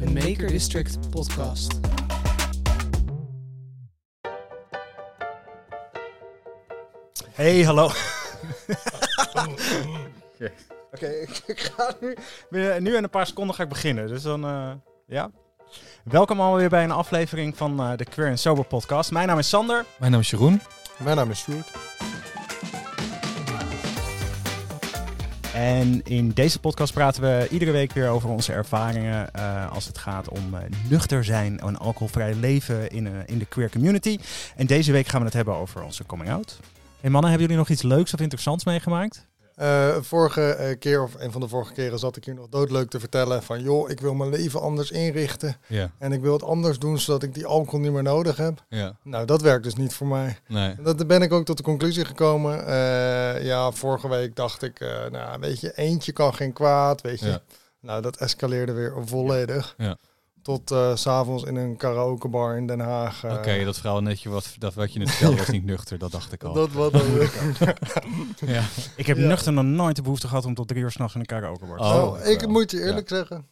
een Maker District podcast. Hey, hallo. Oké, ik, ik ga nu, nu in een paar seconden ga ik beginnen. Dus dan, eh, ja. Welkom alweer bij een aflevering van eh, de Queer and Sober podcast. Mijn naam is Sander. Mijn naam is Jeroen. Mijn naam is Sjoerd. En in deze podcast praten we iedere week weer over onze ervaringen eh, als het gaat om eh, nuchter zijn en alcoholvrij leven in, eh, in de queer community. En deze week gaan we het hebben over onze coming out. Hey mannen, hebben jullie nog iets leuks of interessants meegemaakt? Eh, vorige eh, keer, of een van de vorige keren, zat ik hier nog doodleuk te vertellen van... joh, ik wil mijn leven anders inrichten Ja. en ik wil het anders doen zodat ik die alcohol niet meer nodig heb. Ja. Nou, dat werkt dus niet voor mij. Nee. Dat ben ik ook tot de conclusie gekomen. Eh, ja, vorige week dacht ik, nou, weet je, eentje kan geen kwaad, weet je. Ja. Nou, dat escaleerde weer volledig. Ja. Tot eh, s s'avonds in een karaokebar in Den Haag. eh, Oké, dat verhaal netje wat, dat wat je net vertelde was niet nuchter, dat dacht ik al. Dat wat dan ja. Ik heb Ja. nuchter nog nooit de behoefte gehad om tot drie uur s'nachts in een karaoke te Oh, Oh, ik wel. moet je eerlijk zeggen.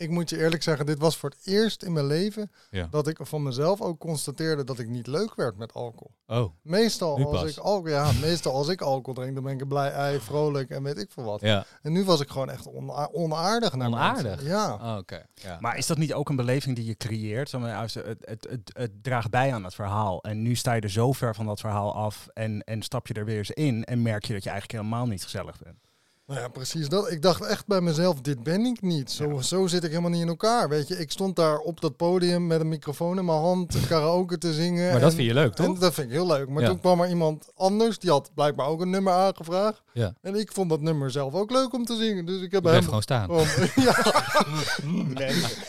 Ik moet je eerlijk zeggen, dit was voor het eerst in mijn leven Ja. dat ik van mezelf ook constateerde dat ik niet leuk werd met alcohol. Oh, Meestal Nu als pas. ik alcohol, ja, meestal als ik alcohol drink, dan ben ik blij, ei, vrolijk en weet ik veel wat. ja. En nu was ik gewoon echt ona- onaardig naar Onaardig? mensen. Ja. Oh, Oké. Ja. Maar is dat niet ook een beleving die je creëert? Het, het, het, het draagt bij aan het verhaal. En nu sta je er zo ver van dat verhaal af en, en stap je er weer eens in en merk je dat je eigenlijk helemaal niet gezellig bent. Nou ja, precies dat. Ik dacht echt bij mezelf, dit ben ik niet. Zo, zo zit ik helemaal niet in elkaar. Weet je, ik stond daar op dat podium met een microfoon in mijn hand, karaoke te zingen. Maar dat en- vind je leuk, En toch? dat vind ik heel leuk. Maar Ja. toen kwam er iemand anders, die had blijkbaar ook een nummer aangevraagd. Ja. En ik vond dat nummer zelf ook leuk om te zingen. Dus ik heb hem... gewoon staan. ja.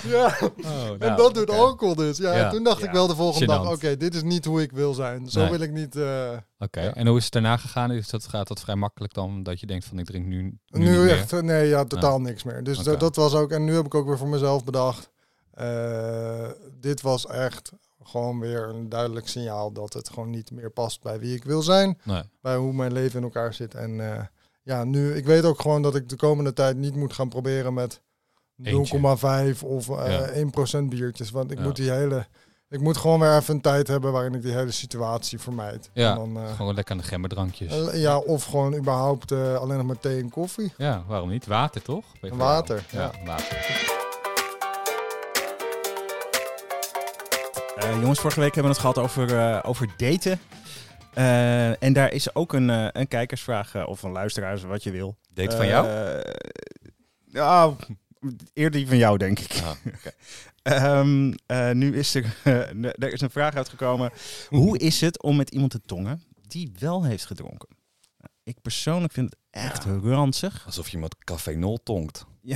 ja. Oh, En nou, dat doet oké. alcohol dus. Ja, Ja. en toen dacht Ja. ik wel de volgende dag, oké, dit is niet hoe ik wil zijn. Zo Nee. wil ik niet... eh, Oké, en hoe is het daarna gegaan? Is dat, gaat dat vrij makkelijk dan, dat je denkt van ik drink nu, nu, nu meer? echt, eh, nee, ja, totaal niks meer. Dus dat- dat was ook... En nu heb ik ook weer voor mezelf bedacht. eh, dit was echt gewoon weer een duidelijk signaal dat het gewoon niet meer past bij wie ik wil zijn. Nee. bij hoe mijn leven in elkaar zit. En eh, ja, nu, ik weet ook gewoon dat ik de komende tijd niet moet gaan proberen met 0,5 of eh Ja. 1% biertjes. Want ik Ja. moet die hele, ik moet gewoon weer even een tijd hebben waarin ik die hele situatie vermijd. Ja, En dan, eh, Gewoon lekker aan de gemberdrankjes. eh, ja, of gewoon überhaupt eh, alleen nog maar thee en koffie. ja, waarom niet? Water, toch? Water, Ja, water. Eh, jongens, vorige week hebben we het gehad over, eh, over daten. Eh, en daar is ook een, eh, een kijkersvraag of een luisteraar, wat je wil. Date van jou? Eh, ja, eerder die van jou, denk ik. Ah. Ehm, eh, nu is er, er is een vraag uitgekomen. Hoe is het om met iemand te tongen die wel heeft gedronken? Nou, Ik persoonlijk vind het echt ranzig. Alsof je iemand cafenol tonkt.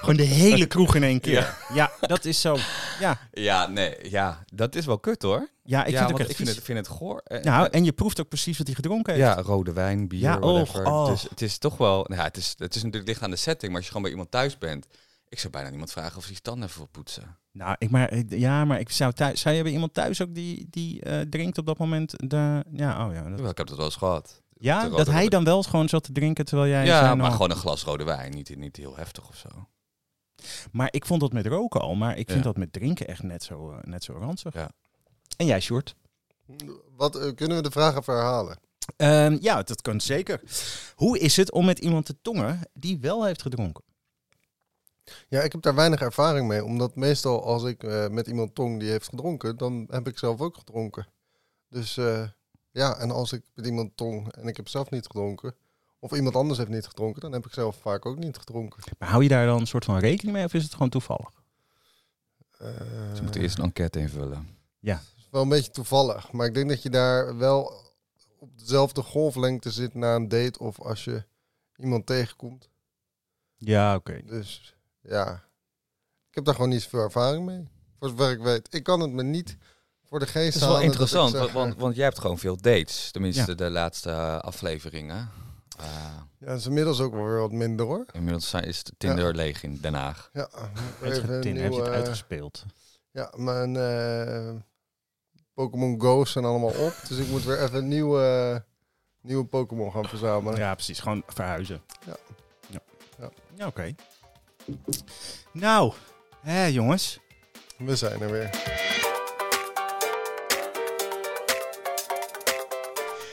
Gewoon de hele kroeg in één keer. Ja, dat is zo. Ja, Ja, nee, ja, dat is wel kut hoor. Ja ik ja, vind het ook echt ik vind het, vind het goor. Nou, en je proeft ook precies wat hij gedronken heeft. ja, rode wijn, bier, Ja, whatever. oh. Dus het is toch wel, nou het is, het is natuurlijk dicht aan de setting, maar als je gewoon bij iemand thuis bent, ik zou bijna niemand vragen of hij zijn tanden even wil poetsen. Nou, ik maar, ik- ja, maar ik zou thuis. Zou je bij iemand thuis ook die, die eh, drinkt op dat moment? De, ja, oh ja. Dat, ik heb dat wel eens gehad. ja, dat hij dan wel gewoon zat te drinken terwijl jij. Ja, maar nou- gewoon een glas rode wijn, niet, niet heel heftig of zo. Maar ik vond dat met roken al, maar ik vind Ja. dat met drinken echt net zo, net zo ranzig. Ja. En jij, Short? Wat, eh, kunnen we de vraag even herhalen? Ehm, ja, dat kan zeker. Hoe is het om met iemand te tongen die wel heeft gedronken? Ja, ik heb daar weinig ervaring mee. Omdat meestal als ik eh, met iemand tong die heeft gedronken, dan heb ik zelf ook gedronken. Dus eh, ja, en als ik met iemand tong en ik heb zelf niet gedronken, of iemand anders heeft niet gedronken, dan heb ik zelf vaak ook niet gedronken. Maar hou je daar dan een soort van rekening mee of is het gewoon toevallig? Eh, Ze moeten eerst een enquête invullen. is wel een beetje toevallig. Maar ik denk dat je daar wel op dezelfde golflengte zit na een date of als je iemand tegenkomt. Ja, oké. Dus ja, ik heb daar gewoon niet zoveel ervaring mee. Voor zover ik weet. Ik kan het me niet voor de geest Het is wel halen dat ik interessant, zeg, want, want, jij hebt gewoon veel dates. Tenminste, Ja. de laatste eh, afleveringen. Eh, Ja, dat is inmiddels ook wel weer wat minder hoor. inmiddels zijn- is de Tinder leeg in Den Haag. Ja, Uitge- even een Tin, heb je het uitgespeeld? Ja, mijn eh, Pokémon Go's zijn allemaal op. Dus ik moet weer even een nieuwe, nieuwe Pokémon gaan verzamelen. Ja, precies. Gewoon verhuizen. Ja. Ja, Ja. ja oké. Nou, hè jongens. We zijn er weer.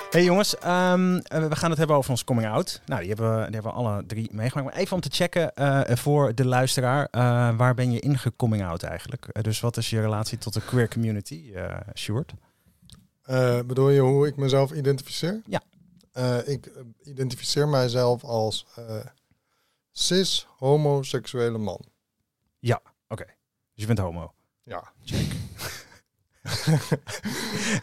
Hey jongens, ehm, eh, we gaan het hebben over ons coming out. Nou, die hebben we, die hebben we alle drie meegemaakt. Maar even om te checken eh, voor de luisteraar, eh, waar ben je ingecoming out eigenlijk? Dus wat is je relatie tot de queer community, Sjoerd? Eh, bedoel je hoe ik mezelf identificeer? Ja. Ik identificeer mijzelf als cis homoseksuele man. Dus je bent homo. Ja.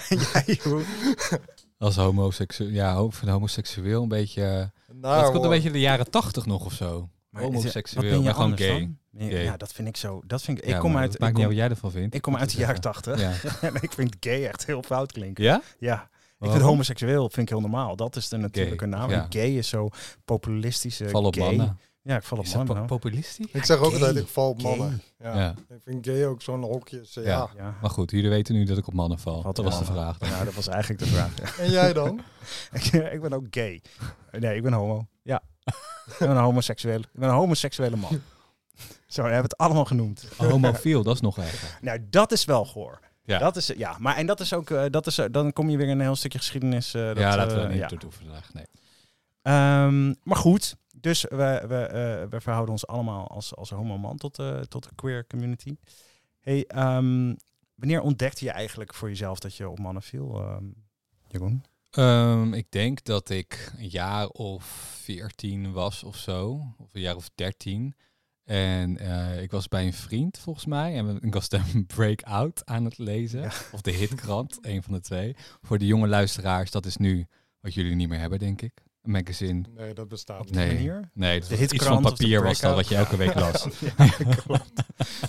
Jij, hoe? Als homoseksueel, ja, van homoseksueel een beetje... Nou, dat komt een beetje de jaren tachtig nog of zo. Maar is het- Homoseksueel, wat ben je maar gewoon gay. dan? Ja, dat vind ik zo. Dat vind ik. Ja, ik kom uit. Ik maakt niet kom, uit wat jij ervan vindt. ik kom om uit de jaren. 80. Ja? en ik vind gay echt heel fout klinken. Ja? Ja. Ik vind homoseksueel vind ik heel normaal. Dat is de natuurlijke Gay, naam. ja. Gay is zo populistische. Val op gay. mannen. Ja, ik val op Is dat mannen. po- populistisch? Ik zeg ook Gay. altijd, ik val op mannen. Ja. Ja. Ik vind gay ook zo'n hokjes. Ja. Ja. Ja. Maar goed, jullie weten nu dat ik op mannen val. Dat was de vraag. Nou, dat was eigenlijk de vraag. ja. En jij dan? ik, ik ben ook gay. Nee, ik ben homo. Ja. ik ben een homoseksuele, ik ben een homoseksuele man. Zo, we hebben het allemaal genoemd. Homofiel, dat is nog erger. Nou, dat is wel goor. Ja. Dat is, ja, maar en dat is ook, eh, dat is, eh, dan kom je weer in een heel stukje geschiedenis. eh, dat, ja, laten we eh, dat niet ja. toe vandaag. Nee. Ehm, maar goed, dus we, we, eh, we verhouden ons allemaal als, als homo-man tot, de tot de queer community. Hey, ehm, wanneer ontdekte je eigenlijk voor jezelf dat je op mannen viel, ehm Jeroen? Ik denk dat ik een jaar of veertien was of zo. Of een jaar of dertien. En eh, ik was bij een vriend volgens mij. En ik was de Breakout aan het lezen. Ja. Of de Hitkrant, een van de twee. Voor de jonge luisteraars, dat is nu wat jullie niet meer hebben, denk ik. Een magazine. Nee, dat bestaat Op niet. die Nee, manier? nee dat De was iets van papier was dat, wat je elke week las. ja.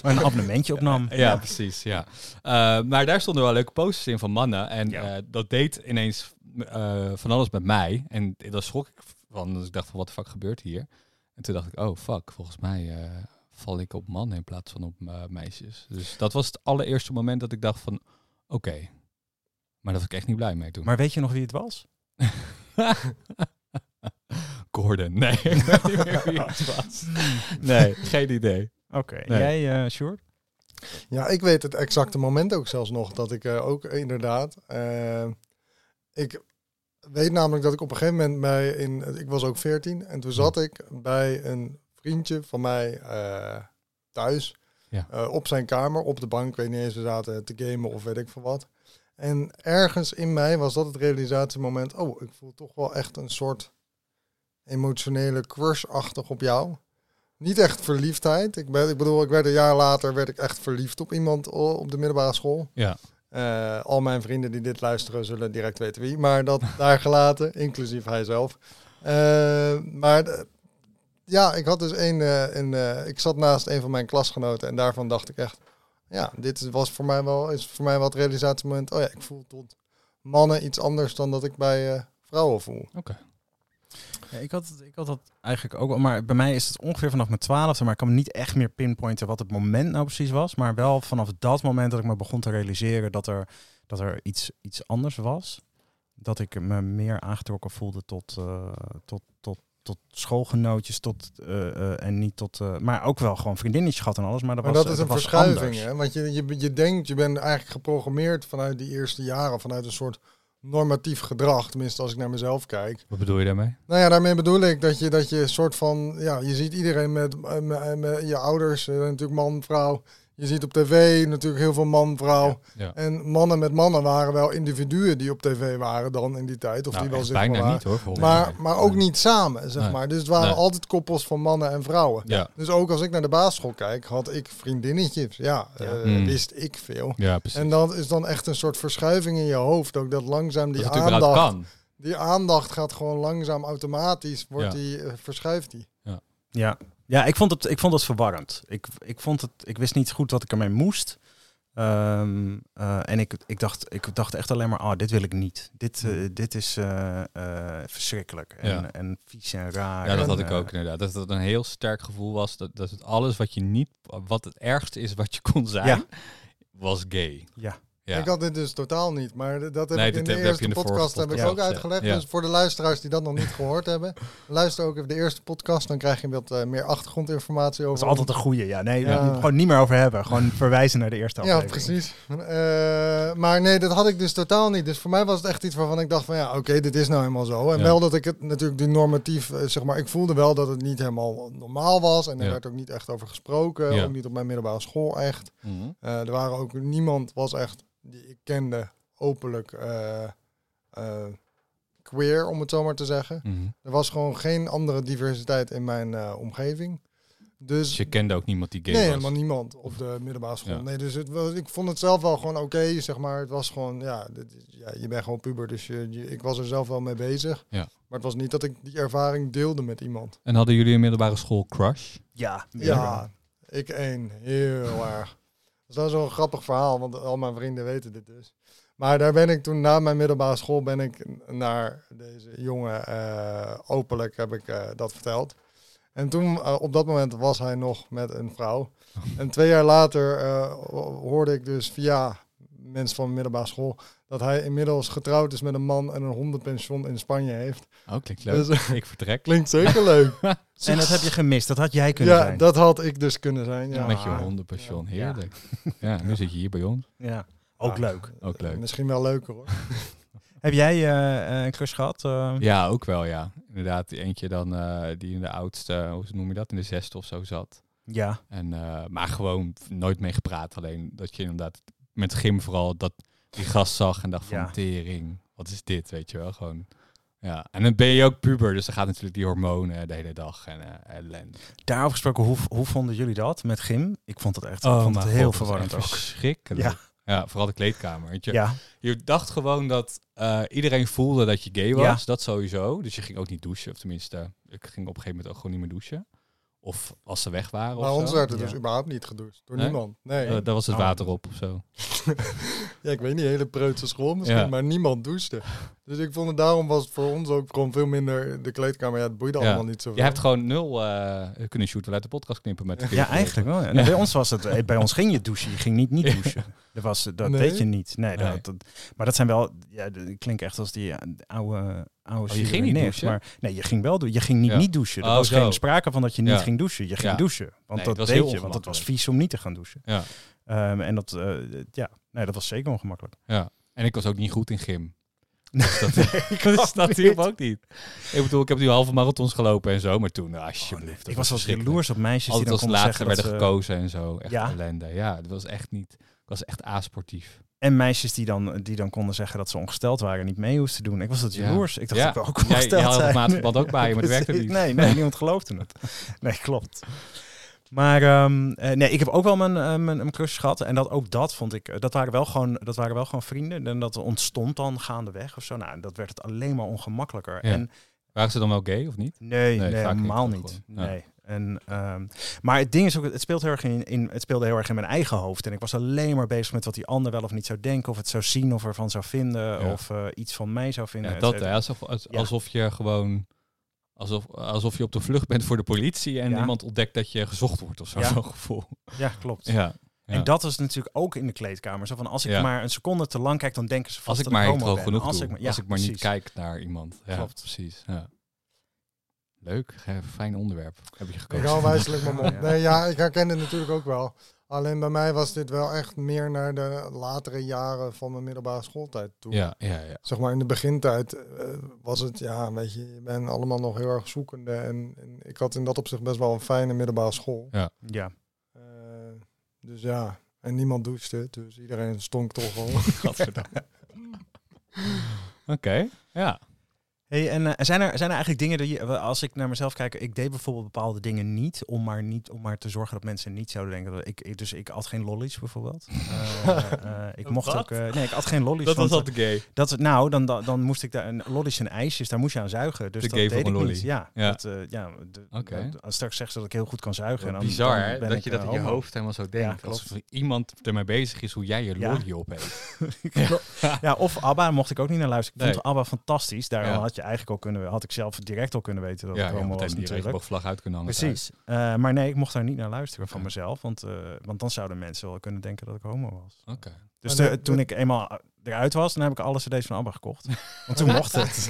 Maar een abonnementje opnam. Ja, precies. Ja. Eh, maar daar stonden wel leuke posters in van mannen. En Ja. eh, dat deed ineens eh, van alles met mij. En daar schrok ik van. Dus ik dacht van, wat de fuck gebeurt hier? En toen dacht ik, oh fuck, volgens mij eh, val ik op mannen in plaats van op meisjes. Dus dat was het allereerste moment dat ik dacht van, oké. Maar daar was ik echt niet blij mee toen. Maar weet je nog wie het was? Nee. ik weet niet meer wie het was. Nee, geen idee. Oké, Nee. jij, eh Sjoerd? Ja, ik weet het exacte moment ook zelfs nog. Dat ik eh, ook inderdaad... eh, ik weet namelijk dat ik op een gegeven moment bij... In, ik was ook 14 en toen zat ik bij een vriendje van mij eh, thuis. Ja. op zijn kamer, op de bank. Ik weet niet eens, we zaten te gamen of weet ik veel wat. En ergens in mij was dat het realisatiemoment... Oh, ik voel toch wel echt een soort emotionele crush-achtig op jou. Niet echt verliefdheid. Ik, ben, ik bedoel, ik werd een jaar later werd ik echt verliefd op iemand op de middelbare school. Ja. Eh, al mijn vrienden die dit luisteren zullen direct weten wie. Maar dat daar gelaten, inclusief hij zelf. Eh, maar ja, ik had dus een, eh, een eh, ik zat naast een van mijn klasgenoten en daarvan dacht ik echt, ja, dit was voor mij wel, is voor mij wat realisatiemoment. Oh ja, ik voel tot mannen iets anders dan dat ik bij vrouwen voel. Ja, ik, had, het- ik had dat eigenlijk ook wel, maar bij mij is het ongeveer vanaf mijn twaalfde, maar ik kan me niet echt meer pinpointen wat het moment nou precies was, maar wel vanaf dat moment dat ik me begon te realiseren dat er, dat er iets, iets anders was, dat ik me meer aangetrokken voelde tot, eh, tot, tot, tot schoolgenootjes, tot, eh, eh, en niet tot, maar ook wel gewoon vriendinnetjes gehad en alles, maar dat Maar was dat is een verschuiving, hè? Want je, je, je denkt, je bent eigenlijk geprogrammeerd vanuit die eerste jaren, vanuit een soort normatief gedrag. Tenminste, als ik naar mezelf kijk. Wat bedoel je daarmee? Nou ja, daarmee bedoel ik dat je, dat je soort van, ja, je ziet iedereen met, eh, met, met je ouders, eh, natuurlijk man, vrouw. Je ziet op tv natuurlijk heel veel man, vrouw. Ja. En mannen met mannen waren wel individuen die op tv waren dan in die tijd. Of Nou, die wel zichtbaar bijna waren. niet hoor. volgens Maar, maar ook Nee. niet samen, zeg Nee. maar. Dus het waren Nee. altijd koppels van mannen en vrouwen. Ja, Dus ook als ik naar de basisschool kijk, had ik vriendinnetjes. Ja, Ja. eh, Mm. wist ik veel. ja precies. En dat is dan echt een soort verschuiving in je hoofd. Ook dat langzaam die dat aandacht, kan. die aandacht gaat gewoon langzaam automatisch, wordt Ja. die, eh, verschuift die. Ja, ja ik, vond het, ik vond het verwarrend. Ik, ik, vond het, ik wist niet goed wat ik ermee moest. Ehm, eh, en ik, ik, dacht, ik dacht echt alleen maar, oh, dit wil ik niet. Dit, eh, dit is eh, verschrikkelijk en, Ja. en vies en raar. Ja, dat en, had ik ook inderdaad. Dat het een heel sterk gevoel was. Dat, dat het alles wat je niet, wat het ergste is wat je kon zijn, Ja. was gay. Ja. Ja. Ik had dit dus totaal niet, maar dat heb Nee, ik in de heb- eerste in de vorige podcast heb ik ook uitgelegd. Ja. Dus voor de luisteraars die dat nog niet gehoord hebben, luister ook even de eerste podcast, dan krijg je wat eh, meer achtergrondinformatie Dat over. is altijd een goede. Ja, nee, Ja. gewoon niet meer over hebben. Gewoon verwijzen naar de eerste Ja, aflevering. precies. Eh, maar nee, dat had ik dus totaal niet. Dus voor mij was het echt iets waarvan ik dacht van ja, oké, dit is nou helemaal zo. En Ja. wel dat ik het natuurlijk die normatief, eh, zeg maar, ik voelde wel dat het niet helemaal normaal was. En er Ja. werd ook niet echt over gesproken, Ja. ook niet op mijn middelbare school echt. Mhm. Eh, er waren ook niemand was echt die ik kende openlijk eh, eh, queer, om het zo maar te zeggen. Mhm. Er was gewoon geen andere diversiteit in mijn eh, omgeving. Dus Dus je kende ook niemand die gay nee, was? helemaal niemand op de middelbare school. Ja. Nee, dus het was, ik vond het zelf wel gewoon oké, zeg maar. Het was gewoon, ja, dit ja, je bent gewoon puber, dus je, je- ik was er zelf wel mee bezig. Ja. Maar het was niet dat ik die ervaring deelde met iemand. En hadden jullie een middelbare school crush? Ja, Ja, ik één. Heel erg. Dat is wel zo'n grappig verhaal, want al mijn vrienden weten dit dus. Maar daar ben ik toen na mijn middelbare school ben ik naar deze jongen eh, openlijk heb ik eh, dat verteld. En toen eh, op dat moment was hij nog met een vrouw. En twee jaar later hoorde ik dus via mensen van mijn middelbare school dat hij inmiddels getrouwd is met een man en een hondenpension in Spanje heeft. Oh, klinkt leuk. Dus, ik vertrek. Klinkt zeker leuk. En dat heb je gemist. Dat had jij kunnen ja, zijn. dat had ik dus kunnen zijn. Ja. Met je hondenpension. Ja. Heerlijk. Ja. nu zit je hier bij ons. Ja, ook Ah. leuk. Ook leuk. Misschien wel leuker hoor. Heb jij eh, eh, een crush gehad? eh? Ja, ook wel, ja. Inderdaad, eentje dan eh, die in de oudste, hoe noem je dat, in de zesde of zo zat. Ja. En, eh, maar gewoon nooit mee gepraat. Alleen dat je inderdaad met gym vooral dat die gast zag en dacht van Ja. tering, wat is dit, weet je wel. Gewoon, ja. En dan ben je ook puber, dus dan gaat natuurlijk die hormonen de hele dag en eh ellende. Daarover gesproken, hoe, hoe vonden jullie dat met gym? Ik vond het echt Oh, ik vond het heel God, verwarrend ook. Verschrikkelijk. Ja. Ja. vooral de kleedkamer. Weet je. Ja, je dacht gewoon dat eh, iedereen voelde dat je gay was. Ja. Dat sowieso. Dus je ging ook niet douchen. Of tenminste, ik ging op een gegeven moment ook gewoon niet meer douchen. Of als ze weg waren. Maar ons werd er Ja. dus überhaupt niet gedoucht. Door Nee? niemand. Nee. Eh, daar was het Oh. water op of zo. ja, ik weet niet, hele preutse school misschien, Ja. maar niemand douchte. Dus ik vond het daarom was het voor ons ook gewoon veel minder de kleedkamer. Ja, het boeide Ja. allemaal niet zo. Je hebt gewoon nul eh, kunnen shooten uit de podcast knippen met de ja eigenlijk wel. ja. En Bij ons was het, eh, bij ons ging je douchen, je ging niet niet douchen. Dat, was, dat Nee? deed je niet. Nee, Nee. Dat, dat- maar dat zijn wel, ja, dat klinkt echt als die oude, oude Oh, je ging niet douchen? Maar nee, je ging wel doen. Je ging niet Ja. niet douchen. Er Oh, was zo. geen sprake van dat je niet Ja. ging douchen. Je ging Ja. douchen. Want Nee, dat deed je, want het was vies om niet te gaan douchen. Ja. Ehm, en dat, eh, ja, nee, dat was zeker ongemakkelijk. Ja. En ik was ook niet goed in gym. Dus dat, ik dat hielp ook niet. Ik bedoel, ik heb nu halve marathons gelopen en zo. Maar toen, nou, Oh, nee. dat Ik was als jaloers op meisjes die Altijd dan als laatste werden ze- gekozen en zo. Echt Ja. ellende. Ja, dat was echt niet... Ik was echt asportief. En meisjes die dan, die dan konden zeggen dat ze ongesteld waren en niet mee hoesten doen. Ik was dat Ja. jaloers. Ik dacht, Ja. ik wil ook Jij- je ongesteld had het ook bij je, maar dat werkte niet. Nee, nee, niemand geloofde het. Nee, klopt. Maar ehm, eh, nee, ik heb ook wel mijn, eh, mijn, mijn crush gehad. En dat, ook dat vond ik, eh, dat waren, wel gewoon, dat waren wel gewoon vrienden. En dat ontstond dan gaandeweg of zo. Nou, dat werd het alleen maar ongemakkelijker. Ja. En Waren ze dan wel gay of niet? Nee, Nee, nee, vaak niet, helemaal niet. Ja. Nee. En, ehm, maar het ding is ook, het speelt heel erg in, in, het speelde heel erg in mijn eigen hoofd. En ik was alleen maar bezig met wat die ander wel of niet zou denken, of het zou zien, of ervan zou vinden, Ja. of eh, iets van mij zou vinden. Ja, dat, hè, alsof, als- Ja. alsof je gewoon... Alsof, alsof je op de vlucht bent voor de politie en iemand ontdekt dat je gezocht wordt of zo. Zo'n gevoel. Ja, klopt. Ja. ja. En dat is natuurlijk ook in de kleedkamer. Zo van als ik Ja. maar een seconde te lang kijk, dan denken ze vast als ik dat maar ik homo ben. genoeg als doe. ik ja, als ik maar niet kijk naar iemand. Ja, Klopt. precies. Ja. Leuk, fijn onderwerp heb je Ik gekozen. hou wijselijk mijn mond. Ja. Nee, ja, ik herken het natuurlijk ook wel. Alleen bij mij was dit wel echt meer naar de latere jaren van mijn middelbare schooltijd toe. Ja, ja, ja. Zeg maar in de begintijd eh, was het, ja, weet je, je bent allemaal nog heel erg zoekende. En, en ik had in dat opzicht best wel een fijne middelbare school. Ja. Eh, dus ja, en niemand douchte, dus iedereen stonk toch wel. Oké, ja. Hey, en eh, zijn, er, zijn er eigenlijk dingen die, je- als ik naar mezelf kijk, ik deed bijvoorbeeld bepaalde dingen niet om maar, niet, om maar te zorgen dat mensen niet zouden denken dat ik, dus ik at geen lollies bijvoorbeeld. Eh, eh, ik mocht Wat? ook, nee, ik at geen lollies. Dat was al te gay. Dat, nou, dan, dan, dan moest ik daar een lollies en ijsjes, daar moest je aan zuigen. Dus De dat deed ik lolly. niet. Ja, Ja. Dat, ja de, dat- straks zeggen ze dat ik heel goed kan zuigen. En dan, Bizar, dan hè? ben Dat ik, je dat in je hoofd helemaal zo denkt. klopt. Alsof iemand ermee bezig is hoe jij je Ja. lolly opeet. ja, of ABBA mocht ik ook niet naar luisteren. Ik Nee. vond ABBA fantastisch. Daar Ja. had je eigenlijk al kunnen, had ik zelf direct al kunnen weten dat Ja, ik ja, homo meteen was die natuurlijk. regenboogvlag uit kunnen hangen. Precies. Eh, maar nee, ik mocht daar niet naar luisteren van mezelf. Want, eh, want dan zouden mensen wel kunnen denken dat ik homo was. Oké. Dus de- toen ik eenmaal eruit was, dan heb ik alle cd's van ABBA gekocht. Want toen mocht het.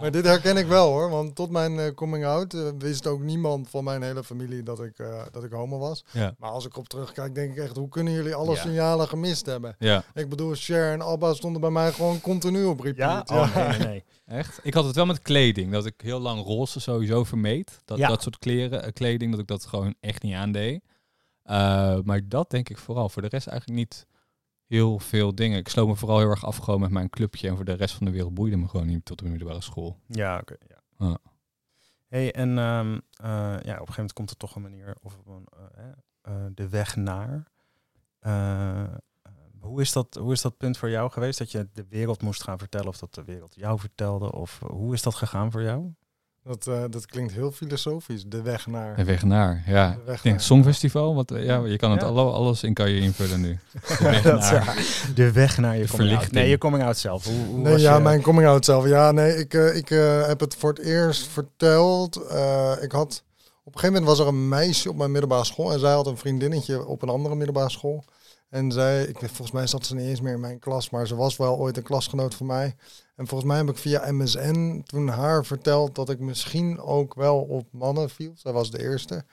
Maar dit herken ik wel hoor, want tot mijn eh, coming out eh, wist ook niemand van mijn hele familie dat ik, eh, dat ik homo was. Ja. Maar als ik op terugkijk, denk ik echt, hoe kunnen jullie alle Ja. signalen gemist hebben? Ja, Ik bedoel, Cher en Abba stonden bij mij gewoon continu op Ja? repeat. Oh, nee, nee, nee. echt. Ik had het wel met kleding, dat ik heel lang roze sowieso vermeed. Dat, Ja. dat soort kleren, kleding, dat ik dat gewoon echt niet aandeed. Eh, maar dat denk ik vooral. Voor de rest eigenlijk niet heel veel dingen. Ik sloot me vooral heel erg af gewoon met mijn clubje. En voor de rest van de wereld boeide me gewoon niet tot de middelbare school. Ja, oké. ja. Hey, en ehm, eh, ja, op een gegeven moment komt er toch een manier, of een, eh, eh, de weg naar. Hoe, is dat, hoe is dat punt voor jou geweest? Dat je de wereld moest gaan vertellen of dat de wereld jou vertelde? Of hoe is dat gegaan voor jou? Dat, eh, dat klinkt heel filosofisch, de weg naar. En wegenaar, ja. De weg Ik denk naar. Songfestival, want eh, ja, je kan het Ja. alle, alles in kan je invullen nu. Dat is waar. de weg naar je De coming out. verlichting. Nee, je coming out zelf. Hoe, hoe Nee, ja, je- mijn coming out zelf. Ja, nee, ik, eh, ik heb het voor het eerst verteld. Eh, ik had, op een gegeven moment was er een meisje op mijn middelbare school en zij had een vriendinnetje op een andere middelbare school. En zij, ik volgens mij zat ze niet eens meer in mijn klas, maar ze was wel ooit een klasgenoot van mij. En volgens mij heb ik via MSN toen haar verteld dat ik misschien ook wel op mannen viel. Zij was de eerste.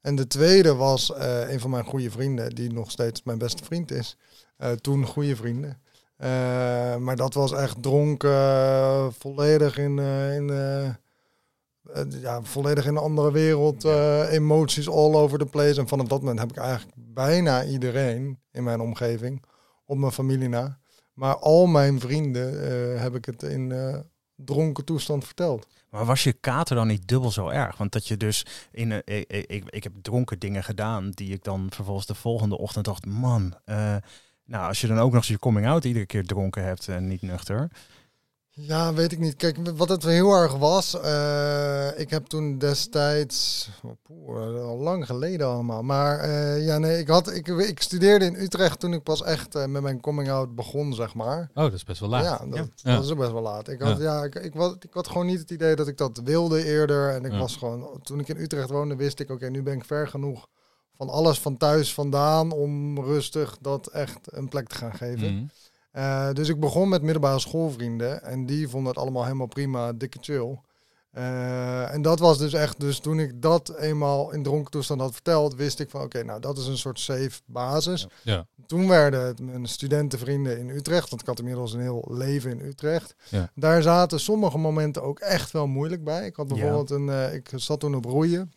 En de tweede was eh, een van mijn goede vrienden, die nog steeds mijn beste vriend is. Eh, toen goede vrienden. Eh, maar dat was echt dronken, volledig in, in, ja, volledig in een andere wereld. eh, emoties all over the place. En vanaf dat moment heb ik eigenlijk bijna iedereen in mijn omgeving, op mijn familie na. Maar al mijn vrienden eh, heb ik het in eh, dronken toestand verteld. Maar was je kater dan niet dubbel zo erg? Want dat je dus in een, ik, ik, ik heb dronken dingen gedaan die ik dan vervolgens de volgende ochtend dacht, man, eh, nou als je dan ook nog eens je coming out iedere keer dronken hebt en niet nuchter. Ja, weet ik niet. Kijk, wat het heel erg was, eh, ik heb toen destijds, poeh, al lang geleden allemaal, maar eh, ja, nee, ik, had, ik, ik studeerde in Utrecht toen ik pas echt eh, met mijn coming out begon, zeg maar. Oh, dat is best wel laat. Ja, dat, Ja. dat is ook best wel laat. Ik had, ja. ik, ik, was, ik had gewoon niet het idee dat ik dat wilde eerder. En ik Ja. was gewoon, toen ik in Utrecht woonde, wist ik, oké, nu ben ik ver genoeg van alles van thuis vandaan om rustig dat echt een plek te gaan geven. Mhm. Eh, dus ik begon met middelbare schoolvrienden en die vonden het allemaal helemaal prima, dikke chill. Eh, en dat was dus echt, dus toen ik dat eenmaal in dronken toestand had verteld, wist ik van oké, nou dat is een soort safe basis. Ja. Toen werden het mijn studentenvrienden in Utrecht, want ik had inmiddels een heel leven in Utrecht. Ja. Daar zaten sommige momenten ook echt wel moeilijk bij. Ik had bijvoorbeeld een, eh, ik zat toen op roeien.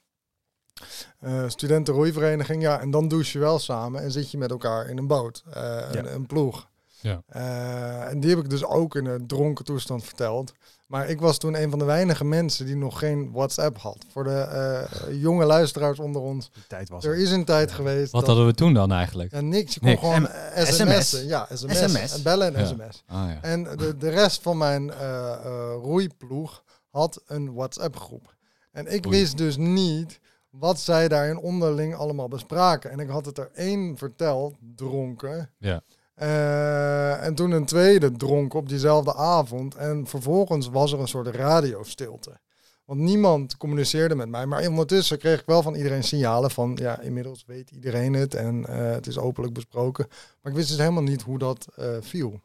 Eh studentenroeivereniging, ja, en dan douche je wel samen en zit je met elkaar in een boot, een, een ploeg. Ja. Eh, en die heb ik dus ook in een dronken toestand verteld. Maar ik was toen een van de weinige mensen die nog geen WhatsApp had. Voor de eh, jonge luisteraars onder ons. Die tijd was Er er. is een tijd geweest. Wat dat- hadden we toen dan eigenlijk? ja, niks. Je kon Niks. gewoon M- eh, SMS. sms'en. Ja, sms. SMS. En bellen en Ja. sms. Ah, ja. En de, de rest van mijn eh, eh, roeiploeg had een WhatsApp-groep. En ik Oei. wist dus niet wat zij daarin onderling allemaal bespraken. En ik had het er één verteld, dronken. Ja. Eh, en toen een tweede dronken op diezelfde avond. En vervolgens was er een soort radiostilte. Want niemand communiceerde met mij. Maar ondertussen kreeg ik wel van iedereen signalen van... ja, inmiddels weet iedereen het en eh, het is openlijk besproken. Maar ik wist dus helemaal niet hoe dat eh, viel.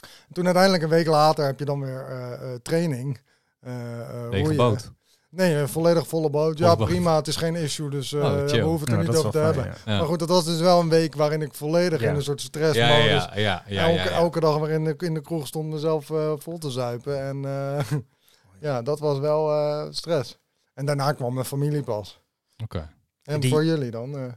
En toen uiteindelijk een week later heb je dan weer training. Lege roeien. boot. Nee, een volledig volle boot. Ja, prima. Het is geen issue, dus eh, Oh, we hoeven het er Ja, niet over te fijn, hebben. ja. Ja. Maar goed, dat was dus wel een week waarin ik volledig Ja. in een soort Ja, stressmodus... ja, ja, ja, ja, ja, elke, ja. elke dag weer in de, in de kroeg stond mezelf eh, vol te zuipen. En eh, ja, dat was wel eh, stress. En daarna kwam mijn familie pas. Oké. En Die- voor jullie dan?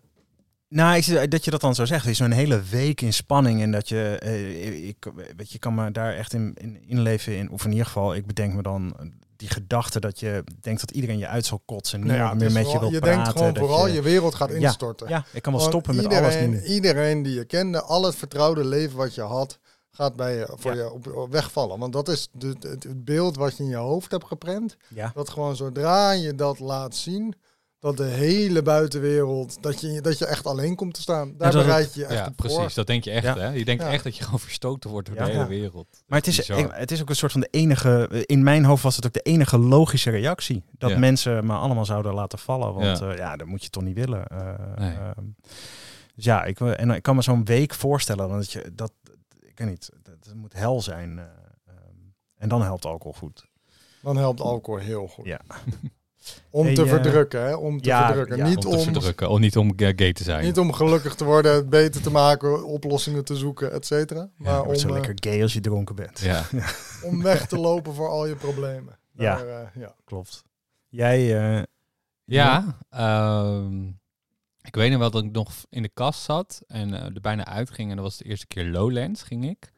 Nou, ik, dat je dat dan zo zegt, is zo'n hele week in spanning en dat je, eh, ik, weet je, kan me daar echt in, in inleven in, of in ieder geval, ik bedenk me dan die gedachte dat je denkt dat iedereen je uit zal kotsen, niemand ja, meer met je wil je praten. denkt gewoon dat vooral, je, je wereld gaat Ja, instorten. ja, ik kan wel stoppen met iedereen, alles nu. Iedereen die je kende, al het vertrouwde leven wat je had, gaat bij je, voor Ja. je op, wegvallen. Want dat is de, het, het beeld wat je in je hoofd hebt geprent. Ja, Dat gewoon zodra je dat laat zien, dat de hele buitenwereld, dat je, dat je echt alleen komt te staan. Daar bereid je je echt Ja, op precies. voor. Dat denk je echt, Ja. hè? Je denkt Ja. echt dat je gewoon verstoten wordt door Ja. de hele wereld. maar het is, ik- het is ook een soort van de enige, in mijn hoofd was het ook de enige logische reactie. Dat Ja. mensen me allemaal zouden laten vallen, want Ja. ja, ja dat moet je toch niet willen. eh, Nee. ehm. Dus ja, ik, en ik kan me zo'n week voorstellen dat je dat, ik weet niet, dat, dat moet hel zijn. eh, ehm, en dan helpt alcohol goed. Dan helpt alcohol heel goed. Ja. Om Hey, te eh, verdrukken, hè? Om te ja, verdrukken. ja, niet, Om te om, verdrukken, of niet om ga- gay te zijn. niet om gelukkig te worden, het beter te maken, oplossingen te zoeken, et cetera. Maar wordt zo om, eh, lekker gay als je dronken bent. Ja. om weg te lopen voor al je problemen. Ja. Daar, eh, ja. Klopt. Jij, eh, Ja, ehm, ik weet nog wel dat ik nog in de kast zat en eh, er bijna uitging. En dat was de eerste keer Lowlands ging ik.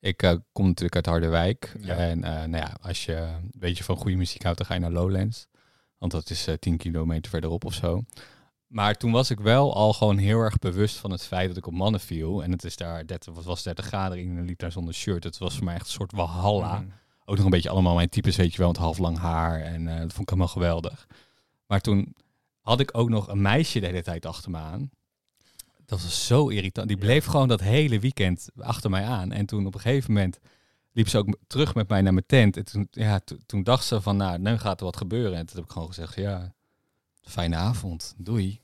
Ik eh, kom natuurlijk uit Harderwijk. Ja. En eh, nou ja, als je een beetje van goede muziek houdt, dan ga je naar Lowlands. Want dat is eh 10 kilometer verderop of zo. Maar toen was ik wel al gewoon heel erg bewust van het feit dat ik op mannen viel. En het is daar 30, was, was 30 graden en ik liep daar zonder shirt. Het was voor mij echt een soort walhalla mm, ook nog een beetje allemaal mijn types, weet je wel, met half lang haar. En eh, dat vond ik helemaal geweldig. Maar toen had ik ook nog een meisje de hele tijd achter me aan. Dat was zo irritant. Die bleef gewoon dat hele weekend achter mij aan. En toen op een gegeven moment liep ze ook terug met mij naar mijn tent. En toen, ja, to- toen dacht ze van, nou, nu gaat er wat gebeuren. En toen heb ik gewoon gezegd, ja, fijne avond, doei.